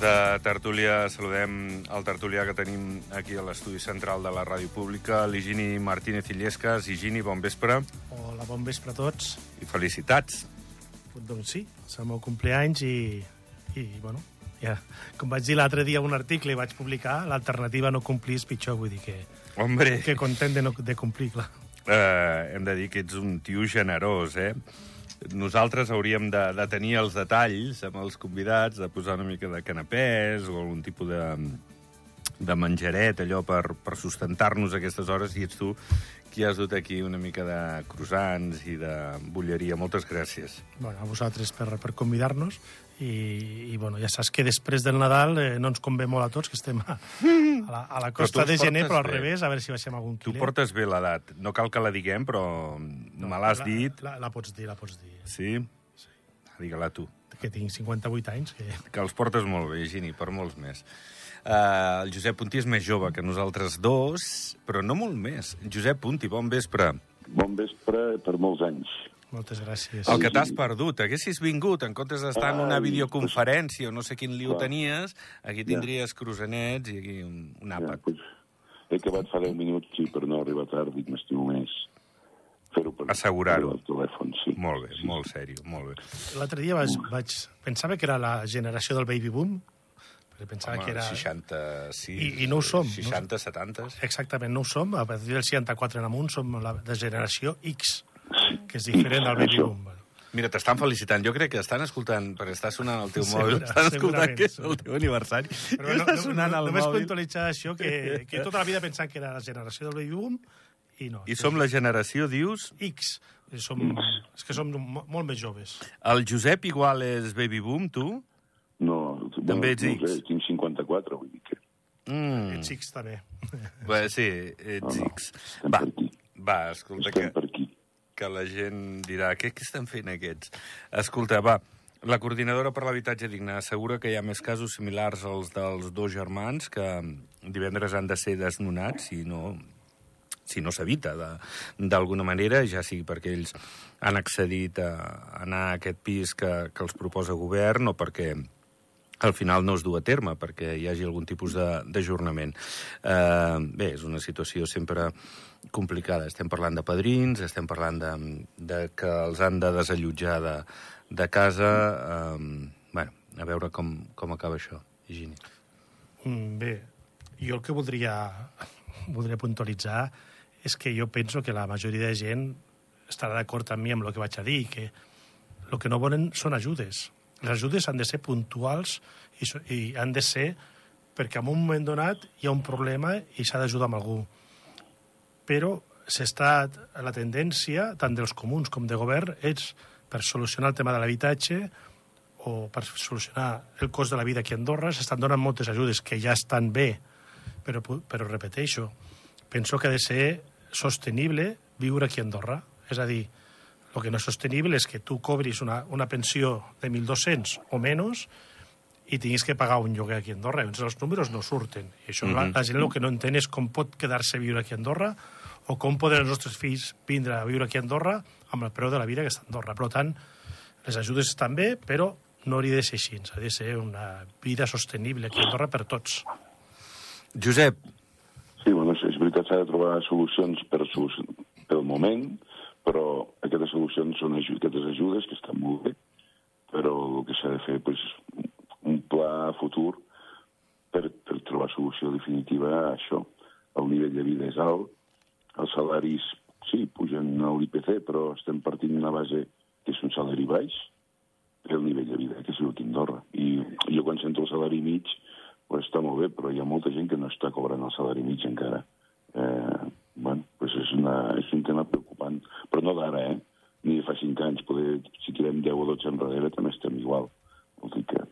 de tertúlia, saludem el tertulià que tenim aquí a l'estudi central de la Ràdio Pública, l'Higini Martínez Illescas. Higini, bon vespre Hola, bon vespre a tots. i felicitats. Doncs sí, és el meu compleanys i, i bueno, ja, com vaig dir l'altre dia un article i vaig publicar, l'alternativa no complir és pitjor, vull dir que, Hombre, que content de, no, de complir, clar. eh, hem de dir que ets un tio generós, eh? Nosaltres hauríem de, de tenir els detalls amb els convidats, de posar una mica de canapès o algun tipus de, de menjaret, allò per, per sustentar-nos aquestes hores, i ets tu qui has dut aquí una mica de croissants i de bulleria. Moltes gràcies. Bueno, a vosaltres per, per convidar-nos i, i bueno, ja saps que després del Nadal eh, no ens convé molt a tots, que estem a, a, la, a la costa tu de gener, però al bé. revés, a veure si baixem algun Tu quilet. portes bé l'edat. No cal que la diguem, però me l'has la, dit. La, la pots dir, la pots dir. Sí? Digue-la tu. Que tinc 58 anys, que... Que els portes molt bé, Gini, per molts més. Uh, el Josep Puntí és més jove que nosaltres dos, però no molt més. Josep Puntí, bon vespre. Bon vespre per molts anys. Moltes gràcies. El que t'has perdut, haguessis vingut, en comptes d'estar en una videoconferència o no sé quin liu tenies, aquí tindries croissanets i aquí un, un Ja, àpat. pues, he acabat fa 10 minuts, sí, per no arribar tard, dic, m'estimo més fer-ho per, Assegurar-ho. el telèfon, sí. Molt bé, molt sèrio, molt bé. L'altre dia vaig, vaig... Pensava que era la generació del baby boom, perquè pensava Home, que era... 66... I- i no ho som, no? 60, 70... Exactament, no ho som. A partir del 64 en amunt som la de generació X, que és diferent del baby boom. Mira, t'estan felicitant. Jo crec que estan escoltant, perquè està sonant el teu Segura- mòbil, estan escoltant que és el teu aniversari. Però no, està no, sonant no, el només mòbil. puntualitzar això, que, que tota la vida pensant que era la generació del baby boom, i no. I som la generació, dius? X. Som, és que som mo- molt més joves. El Josep igual és baby boom, tu? No, També ets no X. Sé, tinc 54, vull dir que Mm. Ets X també. Bé, sí, ets No, no, X. Va, va, escolta, estem que, per aquí. Que la gent dirà què, què estan fent aquests? Escolta, va, la coordinadora per l'habitatge digne assegura que hi ha més casos similars als dels dos germans que divendres han de ser desnonats si no si no s'evita d'alguna manera, ja sigui perquè ells han accedit a anar a aquest pis que, que els proposa govern o perquè al final no es du a terme perquè hi hagi algun tipus d'ajornament. Eh, bé, és una situació sempre complicada. Estem parlant de padrins, estem parlant de, de que els han de desallotjar de, de casa. Eh, bueno, a veure com, com acaba això, Higini. Mm, Bé, jo el que voldria, voldria puntualitzar és que jo penso que la majoria de gent estarà d'acord amb mi amb el que vaig a dir, que el que no volen són ajudes. Les ajudes han de ser puntuals i, i han de ser perquè en un moment donat hi ha un problema i s'ha d'ajudar amb algú. Però s'està la tendència, tant dels comuns com de govern, és per solucionar el tema de l'habitatge o per solucionar el cost de la vida aquí a Andorra, s'estan donant moltes ajudes que ja estan bé, però, però repeteixo, penso que ha de ser sostenible viure aquí a Andorra. És a dir, el que no és sostenible és que tu cobris una, una pensió de 1.200 o menys i tinguis que pagar un lloguer aquí a Andorra. Llavors els números no surten. I això mm -hmm. la, la gent el que no entén és com pot quedar-se a viure aquí a Andorra o com poden els nostres fills vindre a viure aquí a Andorra amb el preu de la vida que està a Andorra. Per tant, les ajudes estan bé, però no hauria de ser així. Ha de ser una vida sostenible aquí a Andorra per tots. Josep, Sí, bueno, és, veritat, s'ha de trobar solucions per, pel moment, però aquestes solucions són aju aquestes ajudes, que estan molt bé, però el que s'ha de fer pues, un pla a futur per, per trobar solució definitiva a això. El nivell de vida és alt, els salaris, sí, pugen a l'IPC, però estem partint d'una base que és un salari baix, el nivell de vida que és aquí a Andorra. I jo quan sento el salari mig, pues està molt bé, però hi ha molta gent que no està cobrant el salari mig encara. Eh, bueno, pues és, una, és un tema preocupant, però no d'ara, eh? Ni de fa cinc anys, poder, si tirem 10 o 12 enrere també estem igual. Vol dir que,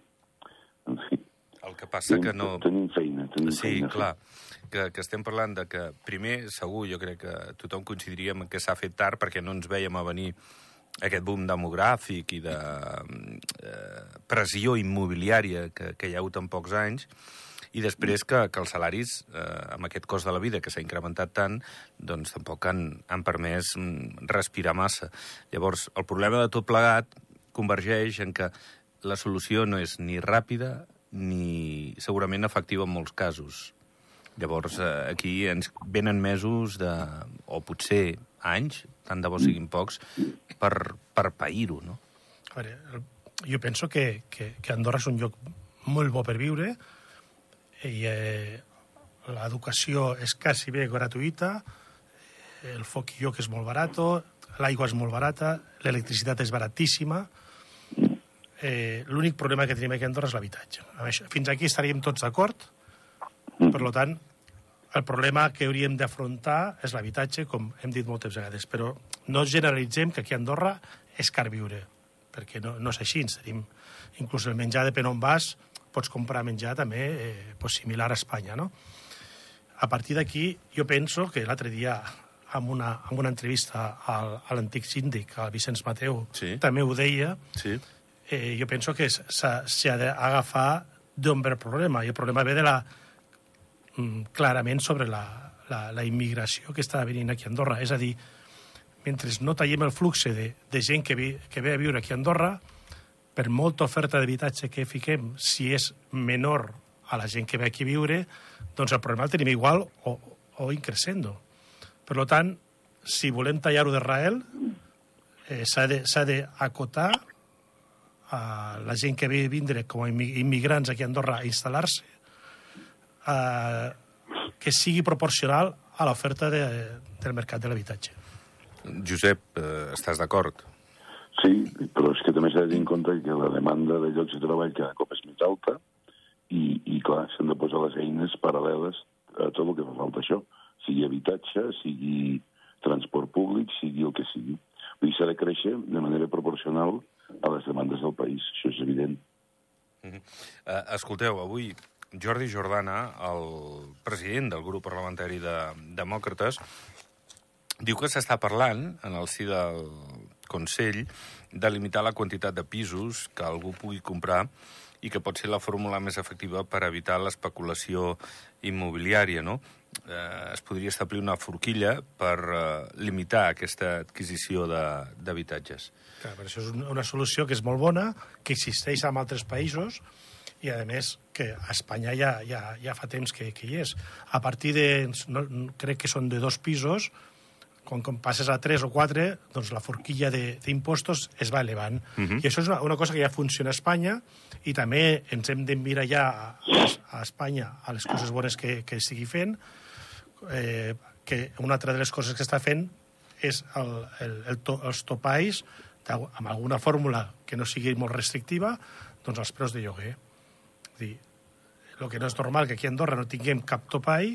en fi, el que passa que tenim, no... tenim feina, tenim Sí, feina. fer. clar, que, que estem parlant de que, primer, segur, jo crec que tothom coincidiríem que s'ha fet tard perquè no ens veiem a venir aquest boom demogràfic i de eh, pressió immobiliària que, que hi ha hagut en pocs anys, i després que, que els salaris, eh, amb aquest cost de la vida que s'ha incrementat tant, doncs tampoc han, han permès mm, respirar massa. Llavors, el problema de tot plegat convergeix en que la solució no és ni ràpida ni segurament efectiva en molts casos. Llavors, eh, aquí ens venen mesos de, o potser anys, tant de bo siguin pocs, per, per pair-ho, no? A veure, jo penso que, que, que Andorra és un lloc molt bo per viure i eh, l'educació és quasi bé gratuïta, el foc i lloc és molt barat, l'aigua és molt barata, l'electricitat és baratíssima, eh, l'únic problema que tenim aquí a Andorra és l'habitatge. Fins aquí estaríem tots d'acord, per tant, el problema que hauríem d'afrontar és l'habitatge, com hem dit moltes vegades, però no generalitzem que aquí a Andorra és car viure, perquè no, no és així. Tenim, inclús el menjar, depèn on vas, pots comprar menjar també eh, pues, similar a Espanya, no? A partir d'aquí, jo penso que l'altre dia, en una, en una entrevista al, a l'antic síndic, al Vicenç Mateu, Sí. també ho deia, Sí. eh, jo penso que s'ha d'agafar d'on ve el problema, i el problema ve de la, mm, clarament sobre la, la, la immigració que està venint aquí a Andorra. És a dir, mentre no tallem el flux de, de gent que, vi, que ve a viure aquí a Andorra, per molta oferta d'habitatge que fiquem, si és menor a la gent que ve aquí a viure, doncs el problema el tenim igual o, o increscendo. Per tant, si volem tallar-ho d'Israel, eh, s'ha d'acotar a la gent que ve a vindre com a immi- immigrants aquí a Andorra a instal·lar-se, eh, que sigui proporcional a l'oferta de, del mercat de l'habitatge. Josep, eh, estàs d'acord? Sí, però és que també s'ha de tenir en compte que la demanda de llocs de treball cada cop és més alta i, i clar, s'han de posar les eines paral·leles a tot el que fa falta això, sigui habitatge, sigui transport públic, sigui el que sigui. Vull dir, s'ha de créixer de manera proporcional a les demandes del país, això és evident. Eh, escolteu, avui Jordi Jordana, el president del grup parlamentari de Demòcrates, diu que s'està parlant, en el si del Consell, de limitar la quantitat de pisos que algú pugui comprar i que pot ser la fórmula més efectiva per evitar l'especulació immobiliària, no? Eh, es podria establir una forquilla per eh, limitar aquesta adquisició d'habitatges. Clar, però això és una solució que és molt bona, que existeix en altres països i, a més, que a Espanya ja, ja, ja fa temps que, que hi és. A partir de, no, crec que són de dos pisos, quan, quan passes a tres o quatre, doncs la forquilla de- d'impostos es va elevant. Uh -huh. I això és una, una cosa que ja funciona a Espanya i també ens hem d'envirar ja a, a Espanya a les coses bones que, que estigui fent, eh, que una altra de les coses que està fent és el, el, el to, els topalls d'al- amb alguna fórmula que no sigui molt restrictiva, doncs els preus de lloguer. Dir, el que no és normal que aquí a Andorra no tinguem cap topall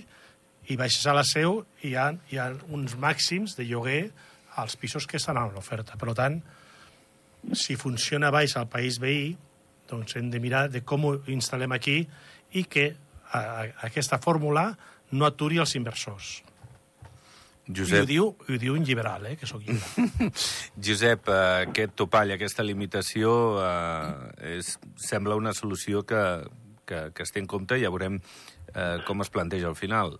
i baixes a la seu hi ha, hi ha uns màxims de lloguer als pisos que estan a l'oferta. Per tant, si funciona baix al país veí, doncs hem de mirar de com ho instal·lem aquí i que a, a, aquesta fórmula no aturi els inversors. I ho Josep, diu, ho diu un liberal, eh, que sóc liberal. Josep, eh, aquest topall, aquesta limitació, eh, és, sembla una solució que, que, que es té en compte i ja veurem eh, com es planteja al final.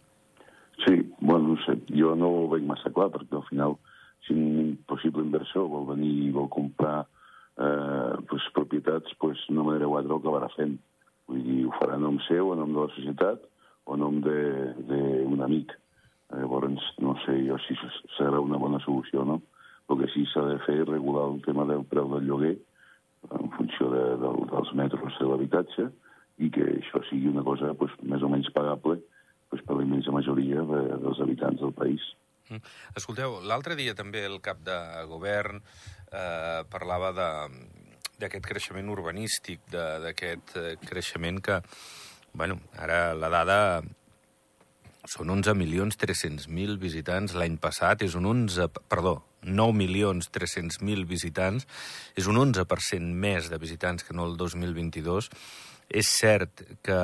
Sí, bueno, no sé, jo no ho veig massa clar, perquè al final, si un possible inversor vol venir i vol comprar eh, pues, propietats, pues, d'una manera o altra ho acabarà fent. Vull dir, ho farà en nom seu, en nom de la societat, o en nom d'un amic. Eh, Llavors, no sé jo si serà una bona solució o no. El que sí s'ha de fer és regular el tema del preu del lloguer en funció de, del, dels metres de l'habitatge i que això sigui una cosa pues, més o menys pagable pues, per la immensa majoria de, dels habitants del país. Mm. Escolteu, l'altre dia també el cap de govern eh, parlava de d'aquest creixement urbanístic, de- d'aquest eh, creixement que, bueno, ara la dada són 11.300.000 visitants. L'any passat és un 11... Perdó, 9.300.000 visitants. És un 11% més de visitants que no el 2022. És cert que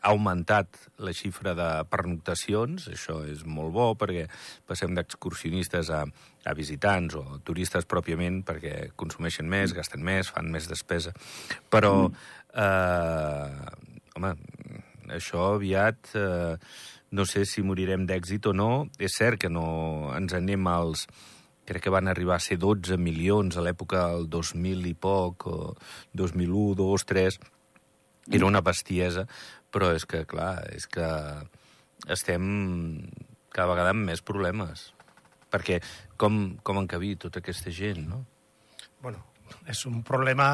ha augmentat la xifra de pernoctacions, això és molt bo perquè passem d'excursionistes a, a visitants o turistes pròpiament perquè consumeixen més, gasten més, fan més despesa. Però, eh, home, això aviat eh, no sé si morirem d'èxit o no. És cert que no ens anem als... Crec que van arribar a ser 12 milions a l'època del 2000 i poc, o 2001, 2, 3, Era una bestiesa, però és que, clar, és que estem cada vegada amb més problemes. Perquè com, com encabir tota aquesta gent, no? Bueno, és un problema...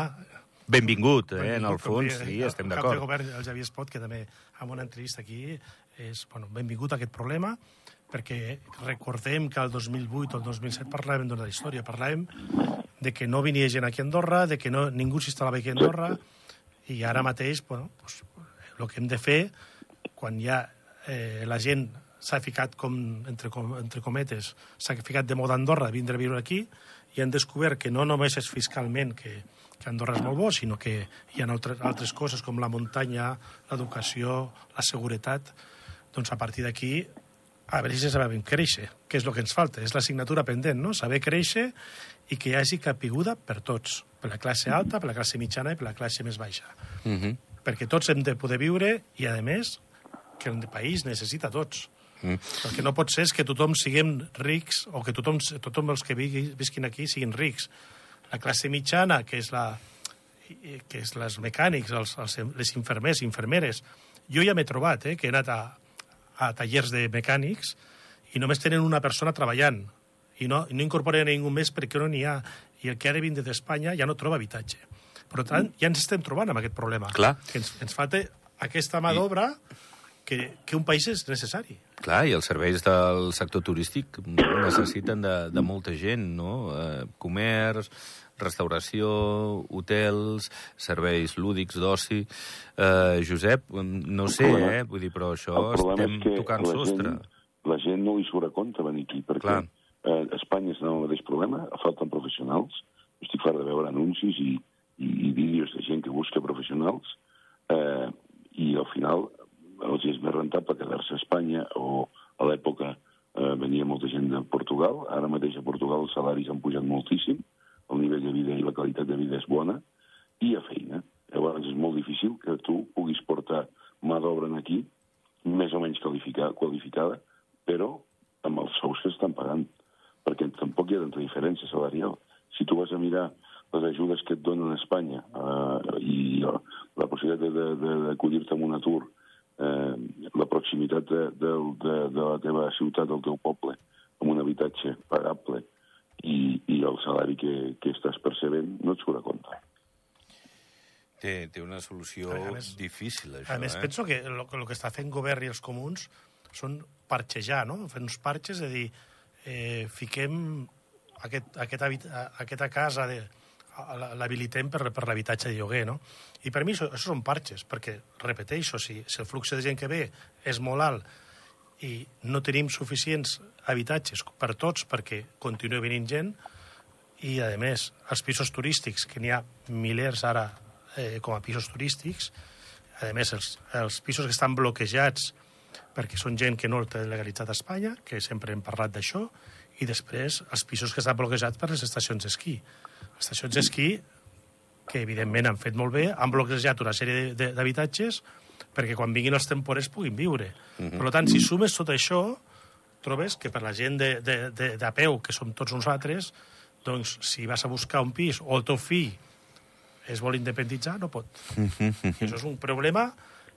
Benvingut, eh, en el benvingut, fons, sí, el estem cap de d'acord. govern, el Xavier Espot, que també en una entrevista aquí, és bueno, benvingut a aquest problema, perquè recordem que el 2008 o el 2007 parlàvem d'una història, parlàvem de que no venia gent aquí a Andorra, de que no, ningú s'instal·lava aquí a Andorra, i ara mateix, bueno, pues, el que hem de fer, quan ja eh, la gent s'ha ficat, com, entre, com, entre cometes, s'ha ficat de moda a Andorra, vindre a viure aquí, i han descobert que no només és fiscalment que, que Andorra és molt bo, sinó que hi ha altres, altres coses com la muntanya, l'educació, la seguretat, doncs a partir d'aquí a veure si sabem créixer, que és el que ens falta, és l'assignatura pendent, no? Saber créixer i que hi hagi capiguda per tots, per la classe alta, per la classe mitjana i per la classe més baixa. Mm -hmm. Perquè tots hem de poder viure i, a més, que el país necessita tots. Mm. El que no pot ser és que tothom siguem rics o que tothom, tothom els que visquin aquí siguin rics. La classe mitjana, que és la que és les mecànics, els, els, les infermers, infermeres. Jo ja m'he trobat, eh, que he anat a, a tallers de mecànics i només tenen una persona treballant i no, no incorporen ningú més perquè no n'hi ha. I el que ha de vindre d'Espanya ja no troba habitatge. Per tant, ja ens estem trobant amb aquest problema. Clar. Que ens, ens falta aquesta mà d'obra que, que un país és necessari. Clar, i els serveis del sector turístic necessiten de, de molta gent, no? Eh, comerç, restauració, hotels, serveis lúdics, d'oci... Eh, Josep, no sé, eh? Vull dir, però això problema estem és que tocant la sostre. gent, la gent no li surt a compte venir aquí, perquè Clar. eh, Espanya està en el mateix problema, falten professionals, estic fart de veure anuncis i, i, i vídeos de gent que busca professionals, eh, i al final els és més rentable quedar-se a Espanya o a l'època eh, venia molta gent de Portugal, ara mateix a Portugal els salaris han pujat moltíssim, el nivell de vida i la qualitat de vida és bona, i ha feina. Llavors és molt difícil que tu puguis portar mà d'obra aquí, més o menys qualificada, però amb els sous que estan pagant, perquè tampoc hi ha tanta diferència salarial. Si tu vas a mirar les ajudes que et donen a Espanya eh, i la, possibilitat d'acollir-te a un atur, eh, la proximitat de, de, de, de la teva ciutat, del teu poble, amb un habitatge pagable i, i el salari que, que estàs percebent, no et surt a compte. Té, té una solució A més- difícil, això, A més, eh? penso que el, el que està fent govern i els comuns són parxejar, no? Fent uns parxes, de dir, eh, fiquem aquest, aquest habit, a- aquesta casa, de, a- l'habilitem per, per l'habitatge de lloguer, no? I per mi això, això són parxes, perquè, repeteixo, si, si el flux de gent que ve és molt alt i no tenim suficients habitatges per tots perquè continua venint gent, i, a més, els pisos turístics, que n'hi ha milers ara eh, com a pisos turístics, a més, els, els pisos que estan bloquejats perquè són gent que no té legalitzat a Espanya, que sempre hem parlat d'això, i després els pisos que estan bloquejats per les estacions d'esquí. Estacions d'esquí, que evidentment han fet molt bé, han bloquejat una sèrie d'habitatges perquè quan vinguin els temporers puguin viure. Per tant, si sumes tot això, trobes que per la gent de, de, de, de peu, que som tots nosaltres, doncs si vas a buscar un pis o el teu fill es vol independitzar, no pot. I això és un problema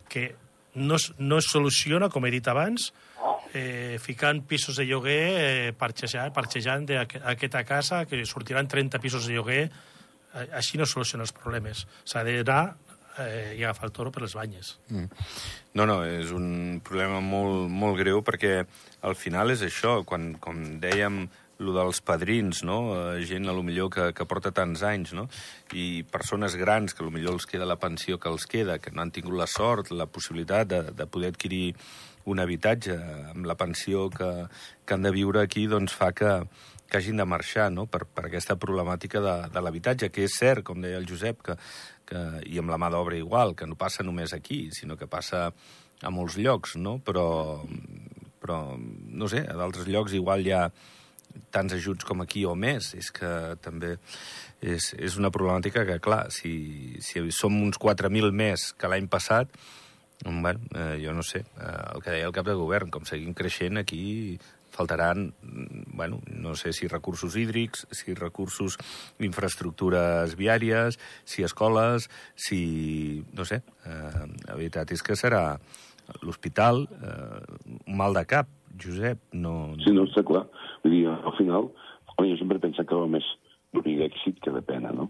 que no es, no es soluciona, com he dit abans, eh, ficant pisos de lloguer, eh, parxejant, parxejant d'aquesta casa, que sortiran 30 pisos de lloguer, així no es solucionen els problemes. S'ha d'anar eh, i agafar el toro per les banyes. No, no, és un problema molt, molt greu perquè al final és això, quan, com dèiem, lo dels padrins, no? Eh, gent a lo millor que, que porta tants anys, no? I persones grans que a lo millor els queda la pensió que els queda, que no han tingut la sort, la possibilitat de, de poder adquirir un habitatge amb la pensió que, que han de viure aquí, doncs fa que, que hagin de marxar no? per, per aquesta problemàtica de, de l'habitatge, que és cert, com deia el Josep, que, que, i amb la mà d'obra igual, que no passa només aquí, sinó que passa a molts llocs, no? Però, però no sé, a d'altres llocs igual hi ha tants ajuts com aquí o més. És que també és, és una problemàtica que, clar, si, si som uns 4.000 més que l'any passat, bueno, eh, jo no sé, eh, el que deia el cap de govern, com seguim creixent aquí, faltaran, mm, bueno, no sé si recursos hídrics, si recursos d'infraestructures viàries, si escoles, si... no sé, eh, la veritat és que serà l'hospital eh, un mal de cap, Josep, no... Sí, no, està clar. Vull dir, al final, home, jo sempre he pensat que va més d'un èxit que de pena, no?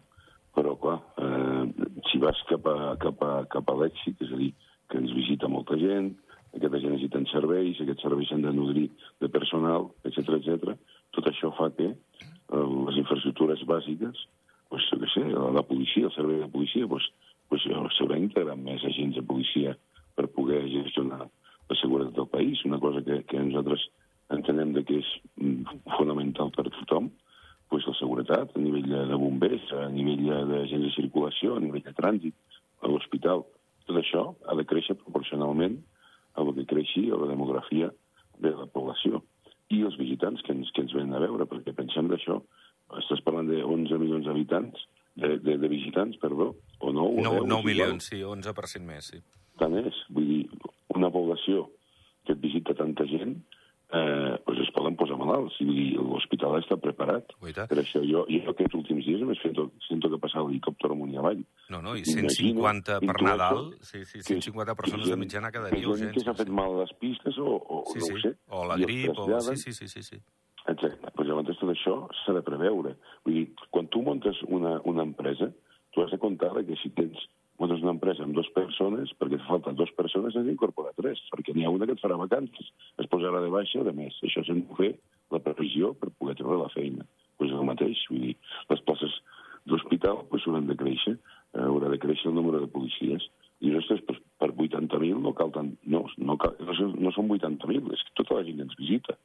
Però, clar, eh, si vas cap a, cap a, cap a l'èxit, és a dir, que ens visita molta gent, aquesta gent necessiten serveis, aquests serveis s'han de nodrir de personal, etc etc. Tot això fa que eh, les infraestructures bàsiques, pues, què sé, la, la policia, el servei de policia, pues, pues, s'haurà integrat més agents de policia per poder gestionar la seguretat del país, una cosa que, que nosaltres entenem de que és mm, fonamental per a tothom, pues, la seguretat a nivell de bombers, a nivell d'agents de circulació, a nivell de trànsit, a l'hospital. Tot això ha de créixer proporcionalment a el que creixi a la demografia de la població. I els visitants que ens, que ens venen a veure, perquè pensem d'això, estàs parlant de 11 milions d'habitants, de, de, de visitants, perdó, o 9 9, o 10, 9 és milions, sí, 11% més, sí. Tant és. Vull dir, una població que et visita tanta gent, eh, doncs es poden posar malalts. I l'hospital està preparat. Guaita. Per això jo, jo aquests últims dies m'he fet, sento que passar l'helicòpter amunt i avall. No, no, i M'imagino, 150 per Nadal, sí, sí, que- 150 que persones de mitjana cada dia, gent que s'ha fet mal a les pistes o, o Sí, no sí, ho sé. o la grip, o... Sí, sí, sí, sí, sí. Exacte. Pues llavors tot això s'ha de preveure. Vull dir, quan tu muntes una, una empresa, tu has de comptar que si tens muntes una empresa amb dues persones, perquè et falten dues persones, has d'incorporar tres, perquè n'hi ha una que et farà vacances, es posarà de baixa, de més. Això s'ha de fer la previsió per poder treure la feina. Pues el mateix, vull dir, les places d'hospital pues, hauran de créixer, haurà de créixer el número de policies. I ostres, pues, per 80.000 no cal tant... No, no, cal, no, no són 80.000, és que tota la gent ens visita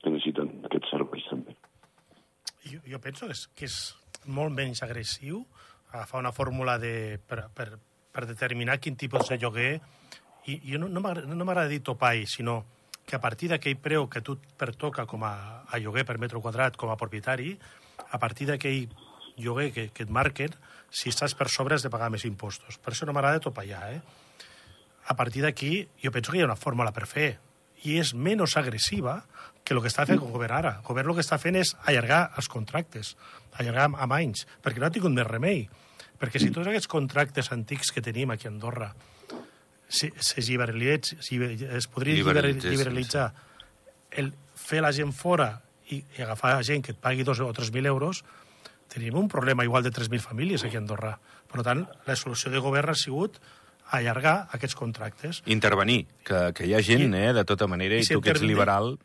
que necessiten aquests serveis també. Jo, jo penso que és, que és molt menys agressiu agafar una fórmula de, per, per, per determinar quin tipus de lloguer i jo no, no m'agrada dir topall, sinó que a partir d'aquell preu que tu pertoca com a, a lloguer per metre quadrat com a propietari, a partir d'aquell lloguer que, que et marquen, si estàs per sobre has de pagar més impostos. Per això no m'agrada topallar, eh? A partir d'aquí, jo penso que hi ha una fórmula per fer, i és menys agressiva que el que està fent el govern ara. El govern el que està fent és allargar els contractes, allargar amb, anys, perquè no ha tingut més remei. Perquè si tots aquests contractes antics que tenim aquí a Andorra se, se lliberalitzés, si es podria liberalitzar el fer la gent fora i, i agafar gent que et pagui dos o 3.000 euros, tenim un problema igual de 3.000 famílies aquí a Andorra. Per tant, la solució de govern ha sigut allargar aquests contractes. Intervenir, que, que hi ha gent, I- eh, de tota manera, i i si tu que ets liberal,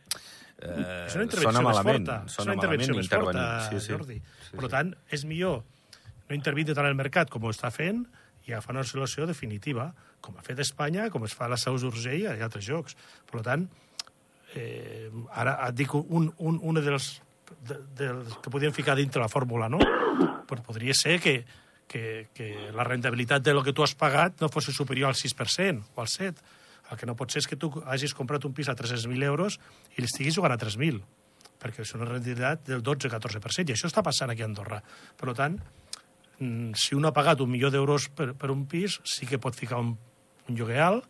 eh, és una intervenció sona més malament. forta. És Sona una intervenció més forta. Sí, sí. Jordi. Sí, Per sí. tant, és millor no intervindre tant el mercat com ho està fent i agafar una solució definitiva, com ha fet Espanya, com es fa a la Seus d'Urgell i a altres llocs. Per tant, eh, ara et dic un, un, una dels, de, que podien ficar dintre la fórmula, no? Però podria ser que, que, que la rentabilitat de lo que tu has pagat no fos superior al 6% o al 7%. El que no pot ser és que tu hagis comprat un pis a 300.000 euros i l'estiguis jugant a 3.000, perquè és una rentabilitat del 12-14%, i això està passant aquí a Andorra. Per tant, mm, si un ha pagat un milió d'euros per, per un pis, sí que pot ficar un, un lloguer alt,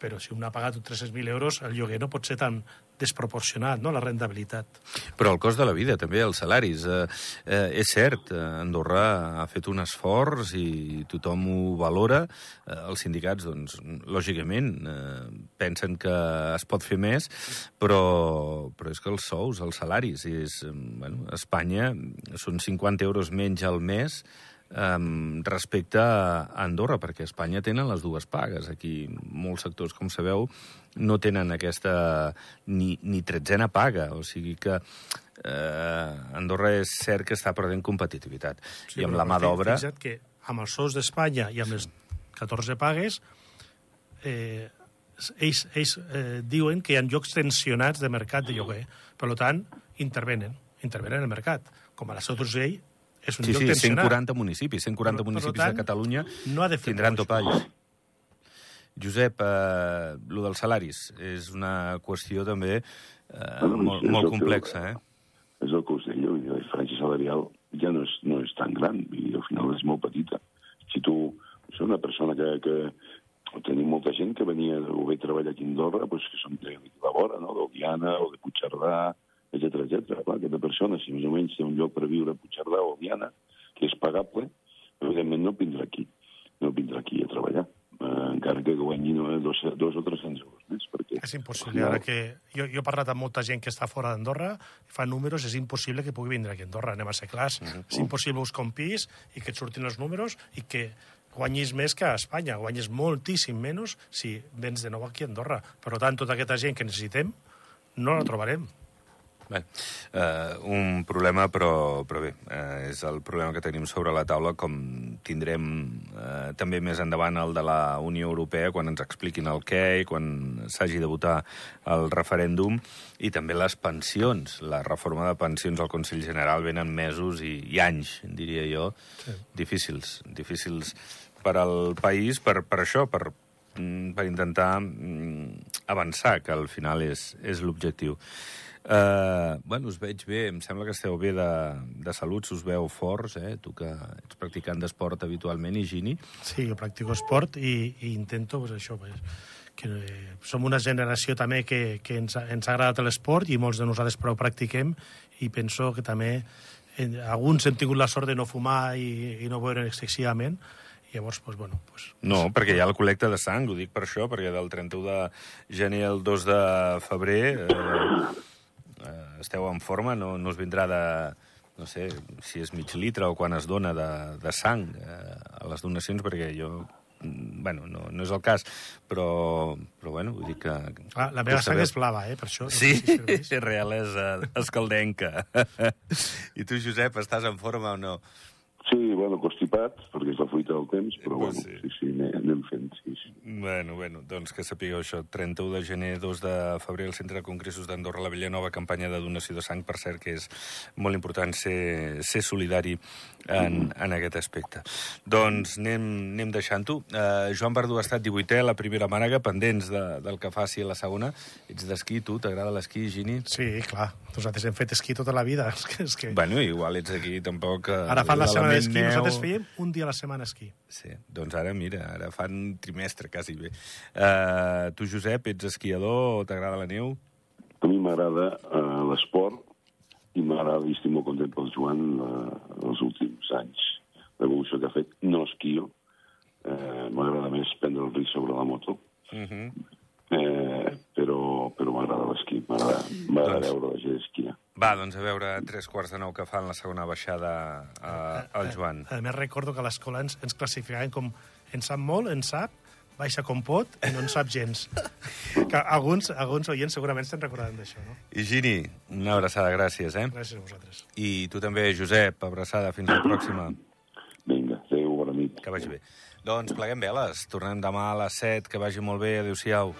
però si un ha pagat 300.000 euros, el lloguer no pot ser tan desproporcionat, no?, la rentabilitat. Però el cost de la vida, també, els salaris. Eh, eh, és cert, eh, Andorra ha fet un esforç i tothom ho valora. Eh, els sindicats, doncs, lògicament, eh, pensen que es pot fer més, però, però és que els sous, els salaris, és, eh, bueno, a Espanya són 50 euros menys al mes um, respecte a Andorra, perquè a Espanya tenen les dues pagues. Aquí molts sectors, com sabeu, no tenen aquesta ni, ni tretzena paga, o sigui que eh, Andorra és cert que està perdent competitivitat. I amb la mà d'obra... Fixa't que amb els sous d'Espanya i amb les 14 pagues, eh, ells, ells eh, diuen que hi ha llocs tensionats de mercat de lloguer. Per tant, intervenen, intervenen en el mercat. Com a la Seu d'Urgell és un Sí, lloc sí, tensionat. 140 municipis, 140 Per- per municipis tant, de Catalunya no ha de fer tindran topalls. Josep, eh, lo dels salaris és una qüestió també eh, Bueno, molt, és molt complexa, eh? És el que us deia, la diferència salarial ja no és, no és tan gran, dir, al final és molt petita. Si tu ets una persona que, que tenim molta gent que venia o bé treballar aquí a Andorra, doncs, que són de, de la vora, no? del Diana o de Puigcerdà viure a Puigcerdà o a Viana, que és pagable, evidentment no vindrà aquí, no vindrà aquí a treballar, eh, encara que guanyi no, dos, dos o 300 euros més, perquè... És impossible. Ara que jo, jo he parlat amb molta gent que està fora d'Andorra, fa números, és impossible que pugui vindre aquí a Andorra, anem a ser clars. És impossible buscar un pis i que et surtin els números i que guanyis més que a Espanya, guanyis moltíssim menys si vens de nou aquí a Andorra. Per tant, tota aquesta gent que necessitem no la trobarem. Bé, eh, un problema, però, però bé, eh, és el problema que tenim sobre la taula, com tindrem eh, també més endavant el de la Unió Europea, quan ens expliquin el què i quan s'hagi de votar el referèndum, i també les pensions. La reforma de pensions al Consell General venen mesos i, i anys, diria jo, sí. difícils, difícils per al país, per, per això, per, mm, per intentar mm, avançar, que al final és, és l'objectiu. Uh, bueno, us veig bé, em sembla que esteu bé de, de salut, us veu forts, eh? Tu que ets practicant d'esport habitualment, i Gini? Sí, jo practico esport i, i intento, pues, això, pues, que eh, som una generació també que, que ens, ens ha agradat l'esport i molts de nosaltres però practiquem i penso que també eh, alguns hem tingut la sort de no fumar i, i no beure excessivament llavors, pues, bueno, pues, No, perquè hi ha la col·lecta de sang, ho dic per això, perquè del 31 de gener al 2 de febrer eh, esteu en forma, no, no us vindrà de no sé si és mig litre o quan es dona de, de sang eh, a les donacions, perquè jo mm, bueno, no, no és el cas, però, però bueno, vull dir que... ah, la meva que sang és blava, eh, per això. no Sí, sé si serveix. realesa escaldenca. I tu, Josep, estàs en forma o no? Sí, bueno, constipat, perquè és la fruita del temps, però Pues bueno, sí. sí, sí, anem. Bueno, bueno, doncs que sapigueu això. 31 de gener, 2 de febrer, al Centre de Congressos d'Andorra, la Villanova, campanya de donació de sang, per cert, que és molt important ser, ser solidari en, en aquest aspecte. Doncs anem, anem deixant-ho. Uh, Joan Verdú ha estat 18è a la primera mànega, pendents de, del que faci a la segona. Ets d'esquí, tu? T'agrada l'esquí, Gini? Sí, clar. Nosaltres hem fet esquí tota la vida. És que, és que... Bueno, igual ets aquí tampoc... eh, Ara fan la setmana d'esquí. neu. Nosaltres fèiem un dia a la setmana esquí. Sí, doncs ara, mira, ara fan trimestre, quasi bé. Uh, tu, Josep, ets esquiador o t'agrada la neu? A mi m'agrada uh, l'esport i m'agrada, i estic molt content pel Joan uh, els últims anys. L'evolució que ha fet, no esquio, eh, m'agrada més prendre el risc sobre la moto, Uh -huh. eh, però, però m'agrada l'esquí, m'agrada Doncs- veure la gent esquiar. Va, doncs a veure tres quarts de nou que fan la segona baixada uh, al Joan. A més, recordo que a l'escola ens, ens classificaven com en sap molt, en sap, baixa com pot i no en sap gens. Que alguns, alguns oients segurament se'n recordaran d'això, no? I Gini, una abraçada, gràcies, eh? Gràcies a vosaltres. I tu també, Josep, abraçada, fins la pròxima. Vinga, adéu, bona nit. Que vagi bé. Doncs pleguem veles, tornem demà a les 7, que vagi molt bé, adéu-siau.